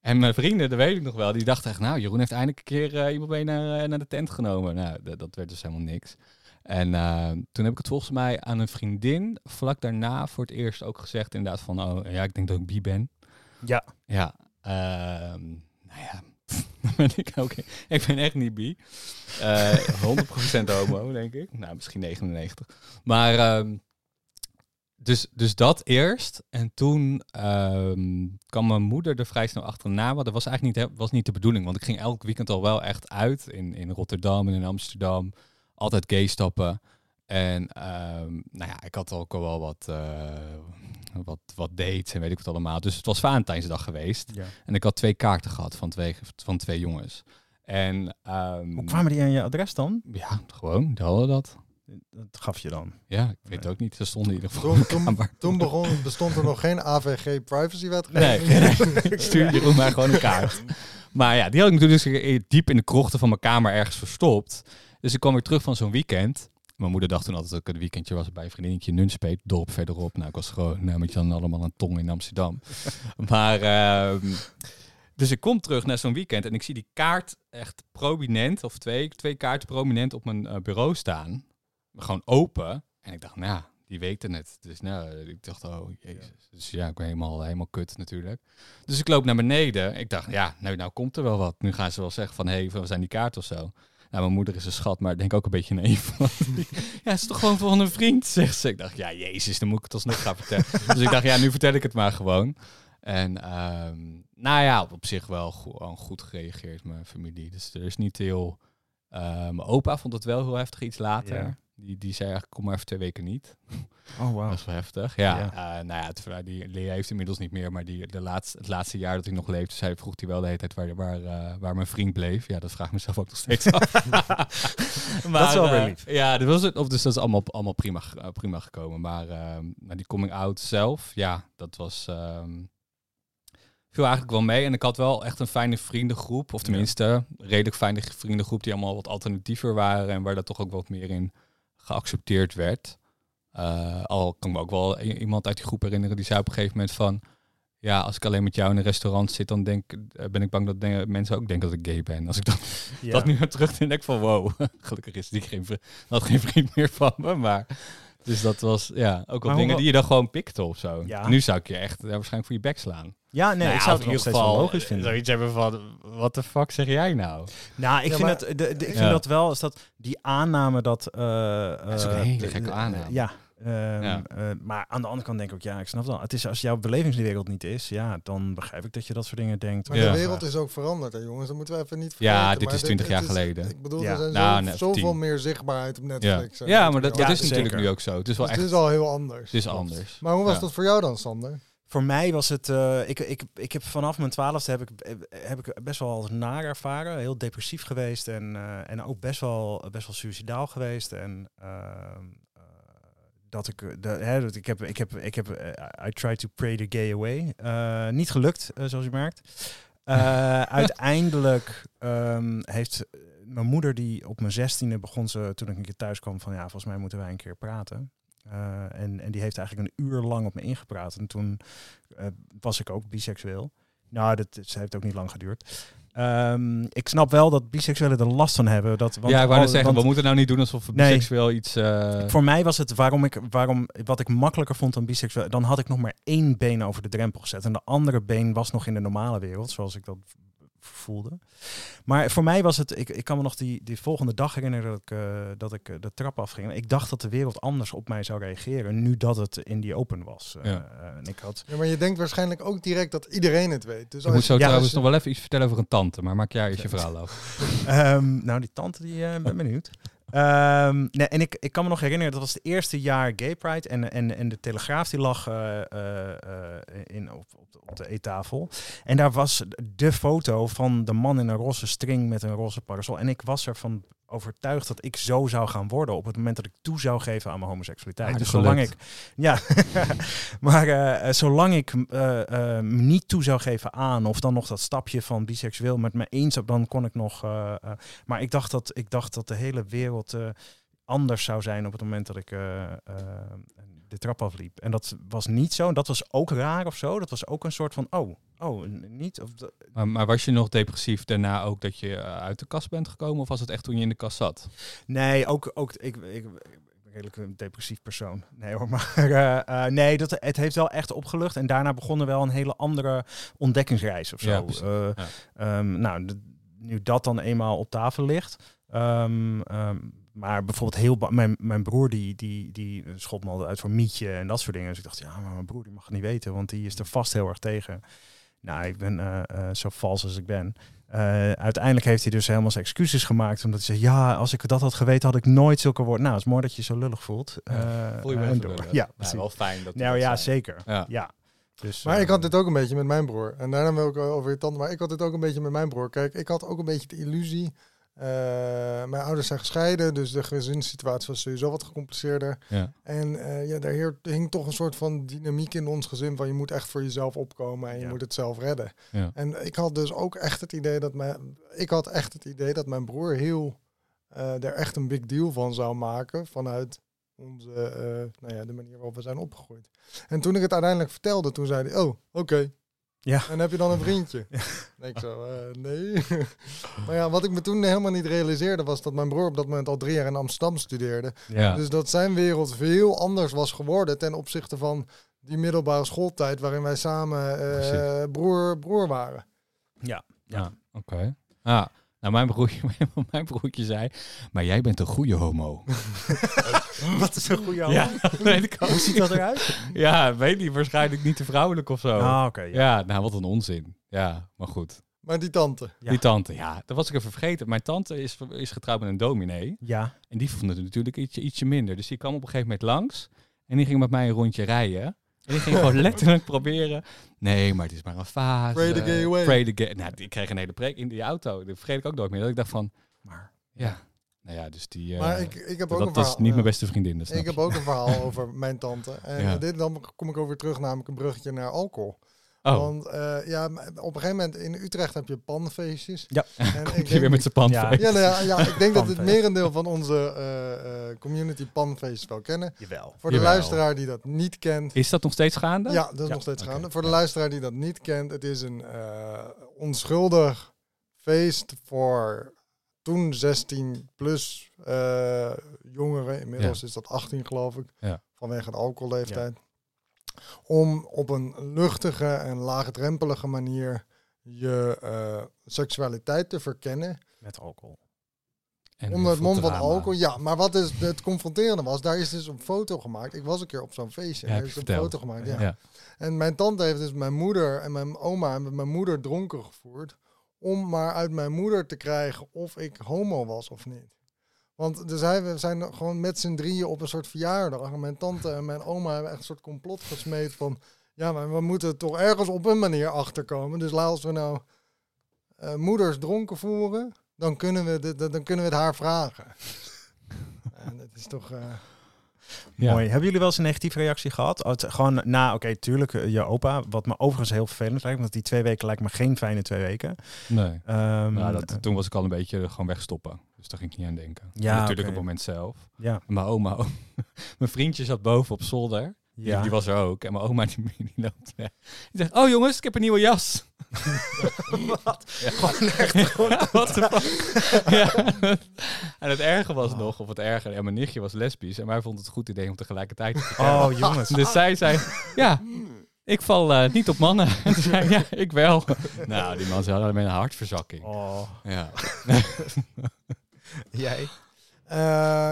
En mijn vrienden, dat weet ik nog wel, die dachten echt, nou, Jeroen heeft eindelijk een keer eh, iemand mee naar, eh, naar de tent genomen. Nou, dat werd dus helemaal niks. En eh, toen heb ik het volgens mij aan een vriendin vlak daarna voor het eerst ook gezegd, inderdaad, van, oh ja, ik denk dat ik bi ben. Ja. Ja, ehm, nou ja, ben ik ook. Ik ben echt niet bi. Eh 100% homo, denk ik. Nou, misschien 99. Maar ehm, dus, dus dat eerst. En toen ehm, kwam mijn moeder er vrij snel achterna. Want dat was eigenlijk niet, was niet de bedoeling. Want ik ging elk weekend al wel echt uit. In, in Rotterdam en in Amsterdam. Altijd gay stappen. En ehm, nou ja, ik had ook al wel wat, eh, wat, wat dates en weet ik wat allemaal. Dus het was Valentijnsdag geweest. ja. En ik had twee kaarten gehad van twee, van twee jongens. En ehm, Hoe kwamen die aan je adres dan? ja, gewoon, die hadden dat. Dat gaf je dan. Ja, ik weet het ook niet. Ze stonden in ieder geval Toen, toen, toen begon, bestond er nog geen AVG privacywet. Nee, ik stuur Jeroen maar gewoon een kaart. Maar ja, die had ik natuurlijk dus diep in de krochten van mijn kamer ergens verstopt. Dus ik kwam weer terug van zo'n weekend. Mijn moeder dacht toen altijd dat ik een weekendje was bij een vriendinnetje in Nunspeet, dorp verderop. Nou, ik was gewoon nou, met Jan allemaal een tong in Amsterdam. maar, ehm, dus ik kom terug naar zo'n weekend en ik zie die kaart echt prominent, of twee, twee kaarten prominent op mijn eh, bureau staan. Gewoon open. En ik dacht, nou, die weten het. Dus nou, ik dacht, oh jezus. Dus ja, ik ben helemaal, helemaal kut natuurlijk. Dus ik loop naar beneden. Ik dacht, ja, nou, nou komt er wel wat. Nu gaan ze wel zeggen van, hé, hey, we zijn die kaart of zo. Mijn moeder is een schat, maar ik denk ook een beetje die- ja, het is toch gewoon van een vriend, zegt ze. Ik dacht, ja, jezus, dan moet ik het alsnog gaan vertellen. dus ik dacht, ja, nu vertel ik het maar gewoon. En ehm, nou ja, op, op zich wel gewoon goed gereageerd, mijn familie. Dus er is niet heel... eh, mijn opa vond het wel heel heftig iets later. Ja. Die, die zei eigenlijk, kom maar even twee weken niet. Oh, wow. Dat is wel heftig. Ja, Ja. eh, nou ja, het, die Lea heeft inmiddels niet meer, maar die, de laatste, het laatste jaar dat ik nog leefde, zei, vroeg hij wel de hele tijd waar, waar, eh, waar mijn vriend bleef. Ja, dat vraag ik mezelf ook nog steeds af. maar, Dat is wel weer eh, lief. Ja, dat was het, of dus dat is allemaal, allemaal prima, prima gekomen. Maar, ehm, maar die coming out zelf, ja, dat was... ehm viel eigenlijk wel mee. En ik had wel echt een fijne vriendengroep. Of tenminste, redelijk fijne vriendengroep die allemaal wat alternatiever waren. En waar dat toch ook wat meer in geaccepteerd werd. Eh, al kan ik me ook wel iemand uit die groep herinneren die zei op een gegeven moment van... Ja, als ik alleen met jou in een restaurant zit, dan denk, eh, ben ik bang dat mensen ook denken dat ik gay ben. Als ik dat, Ja. dat nu terug denk ik van wow, gelukkig is die geen, had geen vriend meer van me. Maar, dus dat was ja, ook hoe dingen die je dan gewoon pikte of zo. Ja. Nu zou ik je echt eh, waarschijnlijk voor je bek slaan. Ja, nee, Nou ik ja, zou het nog steeds wel logisch vinden. Zoiets hebben van, wat de fuck zeg jij nou? Nou, ik Ja, vind, maar- het, de, de- ik Ja. vind dat wel, is dat die aanname dat... eh, is ook een eh, hele de- gekke aanname. Ja. Ehm, Ja. eh, maar aan de andere kant denk ik ook, ja, ik snap wel. Het is als jouw belevingswereld niet is, ja, dan begrijp ik dat je dat soort dingen denkt. Maar Ja. de wereld is ook veranderd, hè, jongens. Dat moeten we even niet vergeten. Ja, dit Maar is 20 het jaar geleden. Ik bedoel, Ja. er zijn Nou, zo, zoveel 10. meer zichtbaarheid op Netflix. en ja maar dat, dat is natuurlijk nu ook zo. Het is wel Dus echt het is al heel anders. het is anders. Maar hoe was Ja. dat voor jou dan, Sander? Voor mij was het, eh, ik, ik, ik heb vanaf mijn twaalfste heb ik, heb ik best wel als naar ervaren. Heel depressief geweest en, eh, en ook best wel, best wel suicidaal geweest. En ehm, eh, dat ik, eh, de, hè, dat ik heb, ik heb, ik heb, eh, I tried to pray the gay away. Eh, niet gelukt, zoals je merkt. Uiteindelijk ehm, heeft mijn moeder, die op mijn zestiende begon ze, toen ik een keer thuis kwam, van ja, volgens mij moeten wij een keer praten. En, en die heeft eigenlijk een uur lang op me ingepraat. En toen was ik ook biseksueel. Nou, dat, dat heeft ook niet lang geduurd. Ehm, ik snap wel dat biseksuelen er last van hebben. Dat, want ja, ik wou net zeggen, want we moeten nou niet doen alsof we Nee. biseksueel iets... eh, Voor mij was het waarom ik, waarom, wat ik makkelijker vond dan biseksueel. Dan had ik nog maar één been over de drempel gezet. En de andere been was nog in de normale wereld, zoals ik dat voelde. Maar voor mij was het, ik, ik kan me nog die, die volgende dag herinneren dat ik, eh, dat ik eh, de trap afging. Ik dacht dat de wereld anders op mij zou reageren, nu dat het in die open was. Eh, Ja. en ik had, Ja, maar je denkt waarschijnlijk ook direct dat iedereen het weet. Dus ik als moet zo je- trouwens je- nog wel even iets vertellen over een tante, maar maak jij eens je verhaal af. Ehm, nou, die tante, die ben benieuwd. Ehm, nee, en ik, ik kan me nog herinneren, dat was het eerste jaar Gay Pride. En, en, en de Telegraaf die lag eh, eh, eh, in, op, op, de, op de eettafel. En daar was de foto van de man in een roze string met een roze parasol. En ik was ervan overtuigd dat ik zo zou gaan worden op het moment dat ik toe zou geven aan mijn homoseksualiteit. Dus zolang ik... Ja, maar eh, eh, zolang ik eh, eh, me niet toe zou geven aan... of dan nog dat stapje van biseksueel met me eens... dan kon ik nog... eh, eh, maar ik dacht, dat, ik dacht dat de hele wereld eh, anders zou zijn op het moment dat ik eh, eh, de trap afliep. En dat was niet zo. En dat was ook raar of zo. Dat was ook een soort van, oh, oh, niet. Of Maar, maar was je nog depressief daarna ook dat je eh, uit de kast bent gekomen? Of was het echt toen je in de kast zat? nee, ook, ook ik, ik, ik ben redelijk een depressief persoon. Nee hoor, maar eh, eh, nee, dat, het heeft wel echt opgelucht. En daarna begon er wel een hele andere ontdekkingsreis of zo. Ja. Eh. Ehm, nou, nu dat dan eenmaal op tafel ligt. ehm, ehm, maar bijvoorbeeld heel mijn, mijn broer die, die, die schot me altijd uit voor mietje en dat soort dingen. Dus ik dacht, ja, maar mijn broer die mag het niet weten, want die is er vast heel erg tegen. Nou, ik ben eh, eh, zo vals als ik ben. Eh, uiteindelijk heeft hij dus helemaal zijn excuses gemaakt. Omdat hij zei, ja, als ik dat had geweten, had ik nooit zulke woorden. Nou, het is mooi dat je zo lullig voelt. Ja, Eh, Voel je eh, me door. Ja, precies. wel fijn dat nou ja, zeker. Ja. Ja. Dus, Maar eh, ik had dit ook een beetje met mijn broer. En daarna wil ik over je tante. Maar ik had dit ook een beetje met mijn broer. Kijk, ik had ook een beetje de illusie. Eh, mijn ouders zijn gescheiden, dus de gezinssituatie was sowieso wat gecompliceerder. Ja. En eh, ja, daar heer- hing toch een soort van dynamiek in ons gezin van je moet echt voor jezelf opkomen en je Ja. moet het zelf redden. Ja. En ik had dus ook echt het idee dat mijn, ik had echt het idee dat mijn broer heel eh er echt een big deal van zou maken vanuit onze, eh, nou ja, de manier waarop we zijn opgegroeid. En toen ik het uiteindelijk vertelde, toen zei hij, oh, oké. Ja. En heb je dan een vriendje? En ik zo, eh, nee. maar ja, wat ik me toen helemaal niet realiseerde was dat mijn broer op dat moment al drie jaar in Amsterdam studeerde. Ja. Dus dat zijn wereld veel anders was geworden ten opzichte van die middelbare schooltijd waarin wij samen eh, broer, broer waren. ja, Ja, oké. Ah, nou, mijn broertje, mijn broertje zei, maar jij bent een goede homo. Wat is een goede ja, weet ik ook. Hoe ziet dat eruit? Ja, weet niet, waarschijnlijk niet te vrouwelijk of zo. Ah, oké. ja. ja. nou, wat een onzin. Ja, maar goed. Maar die tante. Ja. Die tante, ja, dat was ik even vergeten. Mijn tante is, is getrouwd met een dominee. Ja, En die vond het natuurlijk ietsje, ietsje minder. Dus die kwam op een gegeven moment langs. En die ging met mij een rondje rijden. En die ging gewoon letterlijk proberen. Nee, maar het is maar een fase. Pray the gay away. Pray the gay. Nou, die kreeg een hele preek in die auto. Dat vergeet ik ook nooit meer. Dat ik dacht van, maar ja. Nou ja, dus die... eh, Maar ik, ik heb ook een dat verhaal. is niet mijn beste vriendin. Dat snap Ik heb ook een verhaal over mijn tante. En Ja. eh, dit, dan kom ik weer terug, namelijk een bruggetje naar alcohol. Oh, Want eh, ja, op een gegeven moment in Utrecht heb je panfeestjes. Ja. En komt ik hij weer met zijn Ja. pandfeest. ja, nou ja, ja, ik denk dat het Panfeest. merendeel van onze eh, eh, community panfeest wel kennen. jawel. Voor de Jawel. luisteraar die dat niet kent. Is dat nog steeds gaande? Ja, dat is Ja, nog steeds gaande. Voor de luisteraar die dat niet kent, het is een eh, onschuldig feest voor toen 16 plus eh, jongeren. Inmiddels is dat 18 geloof ik, Ja. vanwege de alcoholleeftijd. Om op een luchtige en laagdrempelige manier je eh, seksualiteit te verkennen. Met alcohol. En onder het veel van alcohol. Ja, maar wat is het confronterende was, daar is dus een foto gemaakt. Ik was een keer op zo'n feestje. Ja, en heb er is een foto gemaakt. Ja. En mijn tante heeft dus mijn moeder en mijn oma en mijn moeder dronken gevoerd. Om maar uit mijn moeder te krijgen of ik homo was of niet. Want dus hij, we zijn gewoon met z'n drieën op een soort verjaardag. Mijn tante en mijn oma hebben echt een soort complot gesmeed van... Ja, maar we moeten toch ergens op een manier achterkomen. Dus als we nou eh, moeders dronken voeren, dan kunnen we, dit, dan kunnen we het haar vragen. en dat is toch... eh, Ja. Mooi. Hebben jullie wel eens een negatieve reactie gehad? Oh, het- gewoon na, oké, tuurlijk, eh, je opa. Wat me overigens heel vervelend lijkt, want die twee weken lijkt me geen fijne twee weken. Nee. Ehm, Nou, dat, toen was ik al een beetje gewoon wegstoppen. Dus daar ging ik niet aan denken. Ja, En natuurlijk op het moment zelf. ja. Mijn oma, mijn vriendje zat boven op zolder. Die, Ja. die was er ook. En mijn oma die, die loopt. Die zegt, oh jongens, ik heb een nieuwe jas. Wat? Gewoon echt. Ja. En het erge was nog, of het erger, ja, mijn nichtje was lesbisch. En wij vonden het een goed idee om tegelijkertijd te vertellen. Oh, jongens. Dus zij zei, ja, ik val eh, niet op mannen. En toen zei ik, ja, ik wel. nou, die man zei alleen een hartverzakking. Oh, Ja. jij? Eh,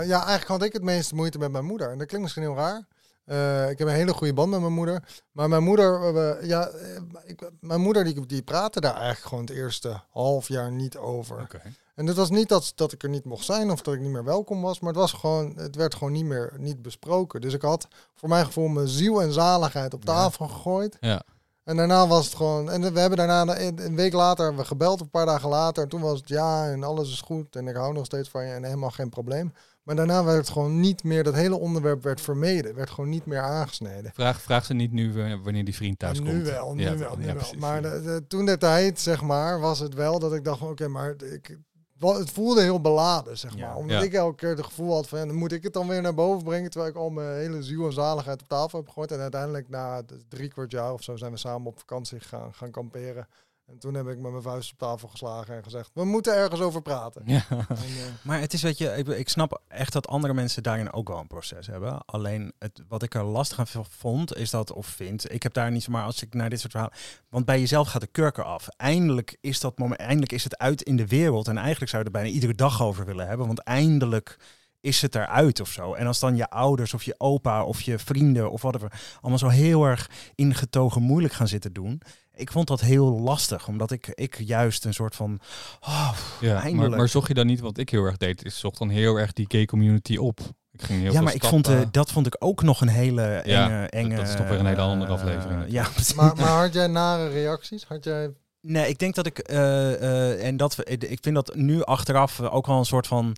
ja, eigenlijk had ik het meeste moeite met mijn moeder. En dat klinkt misschien heel raar. Eh, ik heb een hele goede band met mijn moeder. Maar mijn moeder, eh, ja, eh, ik, mijn moeder die, die praatte daar eigenlijk gewoon het eerste half jaar niet over. En het was niet dat, dat ik er niet mocht zijn of dat ik niet meer welkom was, maar het, was gewoon, het werd gewoon niet meer niet besproken. Dus ik had voor mijn gevoel mijn ziel en zaligheid op tafel gegooid. Ja. En daarna was het gewoon. En we hebben daarna een week later we gebeld, een paar dagen later. En toen was het ja en alles is goed en ik hou nog steeds van je en helemaal geen probleem. Maar daarna werd het gewoon niet meer, dat hele onderwerp werd vermeden, werd gewoon niet meer aangesneden. Vraag, vraag ze niet nu eh, wanneer die vriend thuis Ja, komt. nu wel, nu Ja, wel, nu ja, wel. Maar de, de- toen de tijd, zeg maar, was het wel dat ik dacht oké, maar ik, het voelde heel beladen, zeg maar. Omdat ik elke keer het gevoel had van, ja, dan moet ik het dan weer naar boven brengen, terwijl ik al mijn hele ziel en zaligheid op tafel heb gegooid. En uiteindelijk na drie kwart jaar of zo zijn we samen op vakantie gaan, gaan kamperen. En toen heb ik met mijn vuist op tafel geslagen en gezegd, we moeten ergens over praten. Ja. En, eh, Maar het is, weet je, ik, ik snap echt dat andere mensen daarin ook wel een proces hebben. Alleen het, wat ik er lastig aan vond, is dat, of vind, ik heb daar niet maar als ik naar dit soort verhalen. Want bij jezelf gaat de kurken af. Eindelijk is dat moment, eindelijk is het uit in de wereld. En eigenlijk zou je er bijna iedere dag over willen hebben. Want eindelijk is het eruit of zo. En als dan je ouders of je opa of je vrienden of whatever allemaal zo heel erg ingetogen moeilijk gaan zitten doen. Ik vond dat heel lastig, omdat ik, ik juist een soort van. Oh, Ja, maar, Eindelijk. maar zocht je dan niet, wat ik heel erg deed, is zocht dan heel erg die gay community op. Ik ging heel ja, maar ik vond, eh, stappen. dat vond ik ook nog een hele Ja, enge... enge dat is toch weer een hele andere eh, aflevering. ja, maar, maar had jij nare reacties? Had jij... Nee, ik denk dat ik... eh, eh, en dat, ik vind dat nu achteraf ook wel een soort van...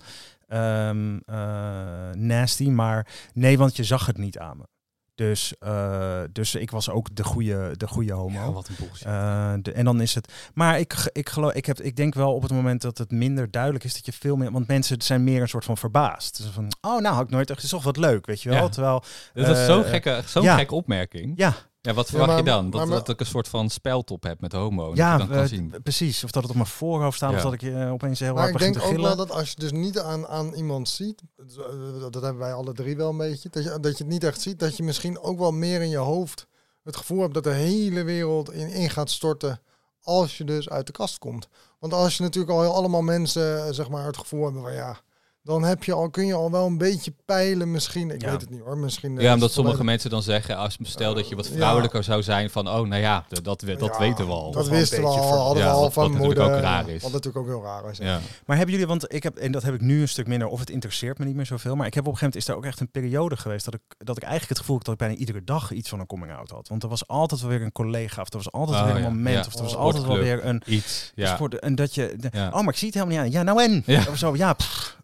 ehm, eh, nasty, maar nee, want je zag het niet aan me. Dus, eh, dus ik was ook de goede, de goede homo. Ja, wat een bullshit. Eh, de, en dan is het. Maar ik, ik, geloof, ik, heb, ik denk wel op het moment dat het minder duidelijk is dat je veel meer. Want mensen zijn meer een soort van verbaasd. Dus van, oh, nou had ik nooit echt. Het is toch wat leuk, weet je wel. Ja. Terwijl. dat is eh, zo'n gekke, zo'n ja. gekke opmerking. Ja, Ja, wat Ja, verwacht maar- je dan? Dat, maar- maar- dat ik een soort van speltop heb met homo. ja dat je dan kan eh, zien. precies. Of dat het op mijn voorhoofd staat. Ja. Of dat ik eh, opeens heel Maar hard ik begin denk te ook gillen. wel dat als je dus niet aan, aan iemand ziet, dat- dat hebben wij alle drie wel een beetje, dat je, dat je het niet echt ziet, dat je misschien ook wel meer in je hoofd het gevoel hebt dat de hele wereld in, in gaat storten als je dus uit de kast komt. Want als je natuurlijk al allemaal mensen eh, zeg maar het gevoel hebben van ja, dan heb je al, kun je al wel een beetje peilen misschien, ik Ja. weet het niet hoor, misschien... eh, Ja, is omdat sommige mensen dan zeggen, als stel dat je wat Ja. vrouwelijker zou zijn, van oh, nou ja, dat, dat Ja, weten we al. Dat een wisten we al, ver- hadden Ja, we al wat- van wat natuurlijk moeder. ook raar is. Wat natuurlijk ook heel raar is. ja. Maar hebben jullie, want ik heb, en dat heb ik nu een stuk minder, of het interesseert me niet meer zoveel, maar ik heb op een gegeven moment, is er ook echt een periode geweest dat ik, dat ik eigenlijk het gevoel had dat ik bijna iedere dag iets van een coming-out had. Want er was altijd wel weer een collega, of er was altijd Oh, weer een ja. moment, Ja. of er was Oh, altijd wel weer een, Iets, ja. sport, en dat je, de- Ja. oh, maar ik zie het helemaal niet aan. Ja, nou en? Ja. Of zo, ja, pff, eh, eh,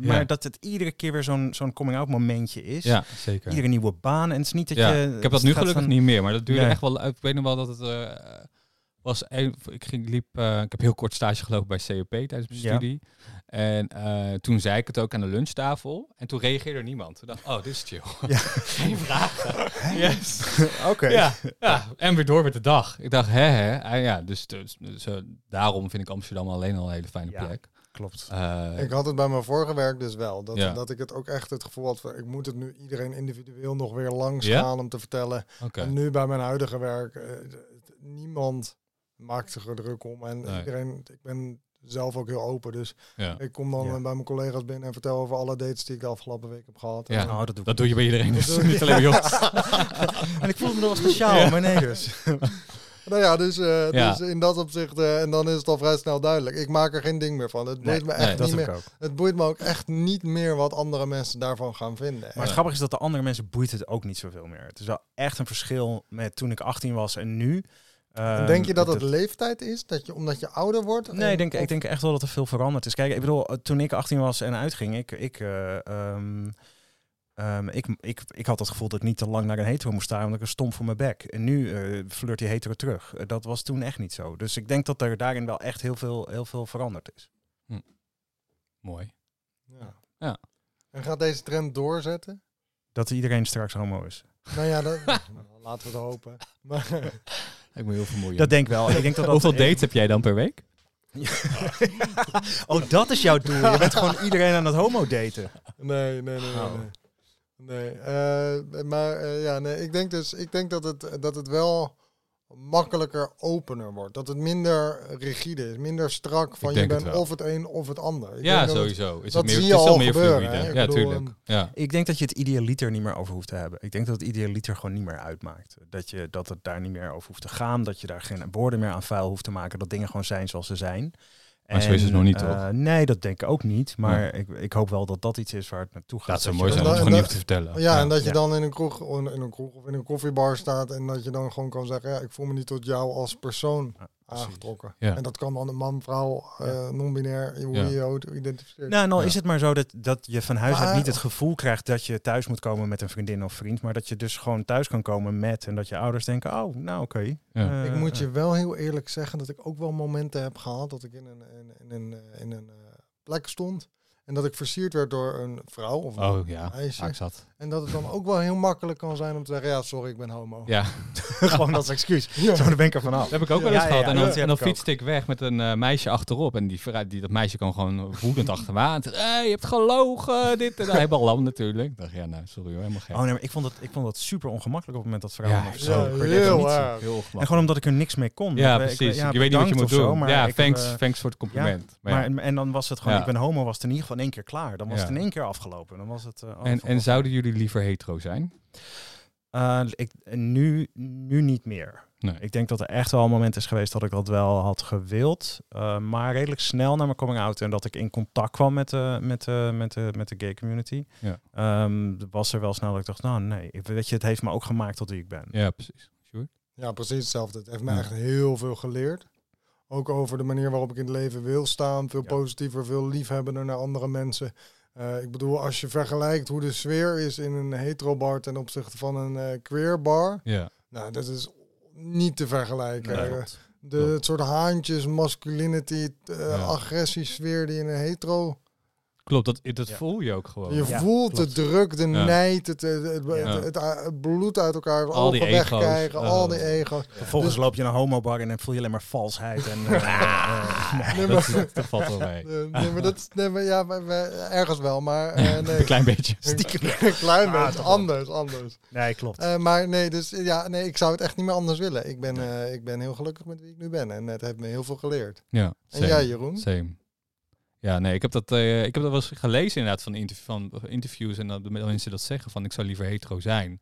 maar Ja. dat het iedere keer weer zo'n zo'n coming-out momentje is. Ja, zeker. Iedere nieuwe baan. En het is niet dat ja. je... ik heb dat nu gelukkig van- niet meer, maar dat duurde Nee. echt wel. Ik weet nog wel dat het eh, was. Ik ging liep. eh, ik heb heel kort stage gelopen bij COP tijdens mijn Ja. studie. En eh, toen zei ik het ook aan de lunchtafel. En toen reageerde er niemand. Toen dacht oh, dit is chill. Ja. Geen vragen. Yes. Oké. Ja, ja, en weer door met de dag. Ik dacht, hè, hè. Ah, ja, dus, dus, dus, eh, daarom vind ik Amsterdam alleen al een hele fijne Ja. plek. Klopt. Eh, Ik had het bij mijn vorige werk dus wel. Dat, Ja. dat ik het ook echt het gevoel had van ik moet het nu iedereen individueel nog weer langs Ja? gaan om te vertellen. Oké. En nu bij mijn huidige werk, eh, niemand maakt zich er druk om. En Nee. iedereen, ik ben zelf ook heel open. Dus Ja. ik kom dan Ja. bij mijn collega's binnen en vertel over alle dates die ik de afgelopen week heb gehad. Ja. En, Oh, dat doe Dat doe je bij iedereen, dus niet alleen bij ons. En ik voelde me nog wel speciaal, Ja. maar nee dus. Nou ja, dus, eh, Ja. dus in dat opzicht, eh, en dan is het al vrij snel duidelijk. Ik maak er geen ding meer van. Het boeit me echt nee, niet meer. Het boeit me ook echt niet meer wat andere mensen daarvan gaan vinden. Maar het grappige is dat de andere mensen boeit het ook niet zoveel meer. Het is wel echt een verschil met toen ik 18 was en nu. En Ehm, denk je dat het leeftijd is? Dat je, omdat je ouder wordt? Nee, ik denk, ik denk echt wel dat er veel veranderd is. Kijk, ik bedoel, eh, toen ik 18 was en uitging, ik, ik, eh, ehm, ehm, ik, ik, ik had het gevoel dat ik niet te lang naar een hetero moest staan, omdat ik er stom voor mijn bek. En nu eh flirt die hetero terug. Eh, dat was toen echt niet zo. Dus ik denk dat er daarin wel echt heel veel, heel veel veranderd is. Mooi. Ja. Ja. En gaat deze trend doorzetten? Dat iedereen straks homo is. Nou ja, dat, laten we het hopen. Maar, Ik ben heel vermoeiend. Dat denk ik wel. Ik denk dat dat Hoeveel dates heb jij dan per week? oh, dat is jouw doel. Je bent gewoon iedereen aan het homo daten. nee, nee, nee, nee. Oh. nee. Nee, eh, maar eh, ja, nee, ik denk dus, ik denk dat het, dat het wel makkelijker opener wordt. Dat het minder rigide is, minder strak van je het bent of het een of het ander. Ik ja, denk dat het- sowieso. Is dat het meer, zie je het is wel al meer gebeuren, fluide. hè? Ik Ja, bedoel, tuurlijk. Ja. Ik denk dat je het idealiter niet meer over hoeft te hebben. Ik denk dat het idealiter gewoon niet meer uitmaakt. Dat, je, dat het daar niet meer over hoeft te gaan. Dat je daar geen woorden meer aan vuil hoeft te maken. Dat dingen gewoon zijn zoals ze zijn. Maar zo is het nog niet, eh, toch? Nee, dat denk ik ook niet. Maar ik, ik hoop wel dat dat iets is waar het naartoe gaat. Dat zou mooi zijn om gewoon niet te vertellen. Ja, en dat je ja. dan in een, kroeg, in een kroeg of in een koffiebar staat en dat je dan gewoon kan zeggen, ja, ik voel me niet tot jou als persoon. Aangetrokken. Ja. En dat kan dan een man, vrouw, eh, non-binair, hoe Ja. je identificeert. Nou, nou Ja. is het maar zo dat, dat je van huis uit niet het gevoel krijgt dat je thuis moet komen met een vriendin of vriend. Maar dat je dus gewoon thuis kan komen met en dat je ouders denken, oh, nou oké. Ja. Eh, ik moet eh, je wel heel eerlijk zeggen dat ik ook wel momenten heb gehad dat ik in een, in, in een, eh, in een eh, plek stond. En dat ik versierd werd door een vrouw of een Oh ja, meisje. zat. En dat het dan ook wel heel makkelijk kan zijn om te zeggen, ja, sorry, ik ben homo. Ja, gewoon als excuus. Ja. Zo, daar ben ik er vanaf. dat heb ik ook wel eens ja, gehad. ja, en dan, dat en dan ik fietste ik weg met een eh, meisje achterop. En die, die, dat meisje kwam gewoon woedend achter me aan. Hey, je hebt gelogen, dit en dat. Helemaal lam natuurlijk. Ik dacht, ja, nou, sorry hoor, helemaal geen. Oh nee, maar ik vond, het, ik vond het super ongemakkelijk op het moment dat vrouwen Ja, zo. heel. Heel En gewoon omdat ik er niks mee kon. Ja, Ik- ik- precies. ja, je weet niet wat je moet zo, doen. maar ja, ik, thanks, eh, thanks voor het compliment. Maar en dan was het gewoon, ik ben homo, was het in ieder geval in één keer klaar. Dan was Ja. het in één keer afgelopen. Dan was het, eh, oh, en, en zouden jullie liever hetero zijn? Eh, ik, nu, nu niet meer. Nee. Ik denk dat er echt wel een moment is geweest dat ik dat wel had gewild. Eh, maar redelijk snel na mijn coming out en dat ik in contact kwam met de, met de, met de, met de gay community. Ja. ehm, was er wel snel dat ik dacht, nou nee, ik- weet je, het heeft me ook gemaakt tot wie ik ben. Ja, precies. Sure. Ja, precies hetzelfde. Het heeft me Ja. echt heel veel geleerd. Ook over de manier waarop ik in het leven wil staan. Veel positiever, veel liefhebbender naar andere mensen. Eh, ik bedoel, als je vergelijkt hoe de sfeer is in een hetero-bar ten opzichte van een eh queer bar. Ja. Nou, dat is niet te vergelijken. Nee, de, het soort haantjes, masculinity, eh, Ja. agressiesfeer die in een hetero... Klopt, dat, dat Ja. voel je ook gewoon. je Ja, voelt klopt. de druk, de Ja. nijd, het, het, het, Ja. het, het- het bloed uit elkaar, Al die wegkrijgen, al die ego's. Vervolgens Dus- loop je naar een homobar en dan voel je alleen maar valsheid. En, eh, eh, nee. Dat, maar- dat valt wel mee. Eh, nee, maar dat nee, maar ja, maar, maar ergens wel, maar eh, nee. Een klein beetje. Stiekem. Een klein Ah, beetje, anders, anders. nee, klopt. Eh, maar nee, dus ja, nee, ik zou het echt niet meer anders willen. Ik ben, eh, ik ben heel gelukkig met wie ik nu ben en het heeft me heel veel geleerd. Ja, En jij, Jeroen? Same. Ja, nee, ik heb dat, eh, ik heb dat wel eens gelezen inderdaad van, interv- van interviews en dat mensen dat zeggen van ik zou liever hetero zijn.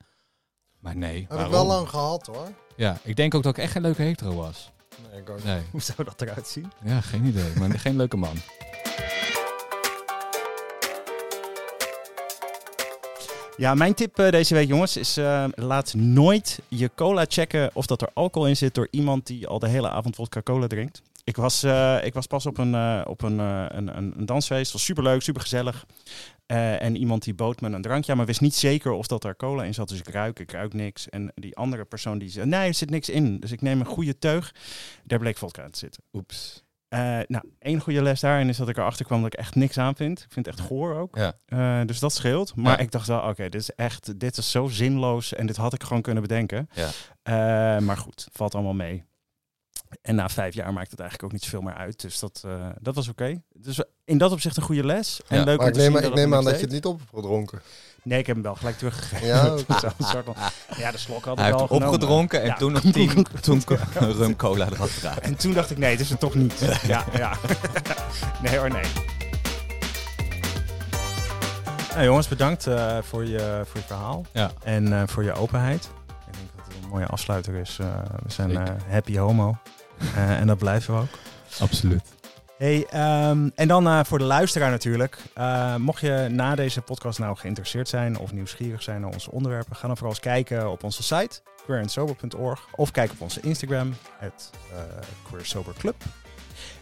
Maar nee, Heb waarom? ik wel lang gehad hoor. Ja, ik denk ook dat ik echt geen leuke hetero was. Nee, ik ook. Nee, Hoe zou dat eruit zien? ja, geen idee. Maar geen leuke man. Ja, mijn tip eh, deze week, jongens, is eh, laat nooit je cola checken of dat er alcohol in zit door iemand die al de hele avond vodka cola drinkt. Ik was, eh, ik was pas op een, eh, op een, eh, een, een, een dansfeest. Het was superleuk, supergezellig. En iemand die bood me een drankje aan, maar wist niet zeker of dat er cola in zat. Dus ik ruik, ik ruik niks. En die andere persoon die zei, nee, er zit niks in. Dus ik neem een goede teug. Daar bleek vodka in te zitten. Oeps. Nou, één goede les daarin is dat ik erachter kwam dat ik echt niks aan vind. Ik vind het echt goor ook. Ja. Dus dat scheelt. Maar Ja. ik dacht wel, oké, dit is echt, dit is zo zinloos en dit had ik gewoon kunnen bedenken. Ja. Maar goed, valt allemaal mee. En na vijf jaar maakt het eigenlijk ook niet zoveel meer uit. Dus dat, eh, dat was oké. Dus in dat opzicht een goede les. En Ja, leuk Maar om ik te zien neem, dat ik neem aan dat je het niet op hebt gedronken. Nee, ik heb hem wel gelijk teruggegeven. Ja, ja, de slok had ik Hij heeft wel genomen. opgedronken en Ja. toen een tien toen rum cola eraf gedaan. En toen dacht ik, nee, het is het toch niet. Ja, ja. nee hoor, nee. Nou jongens, bedankt eh, voor, je, voor je verhaal. Ja. En eh, voor je openheid. Ik denk dat het een mooie afsluiter is. Eh, we zijn eh, happy homo. Eh, en dat blijven we ook. Absoluut. Hey, ehm, en dan eh, voor de luisteraar natuurlijk. Eh, mocht je na deze podcast nou geïnteresseerd zijn of nieuwsgierig zijn naar onze onderwerpen, ga dan vooral eens kijken op onze site queerandsober.org of kijk op onze Instagram, het eh, queersoberclub.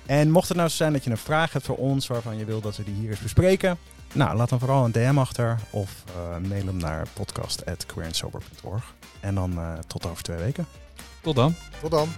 En mocht het nou zo zijn dat je een vraag hebt voor ons waarvan je wil dat we die hier eens bespreken, nou laat dan vooral een DM achter of eh, mail hem naar podcast@queerandsober.org. En dan eh, tot over twee weken. Tot dan. Tot dan.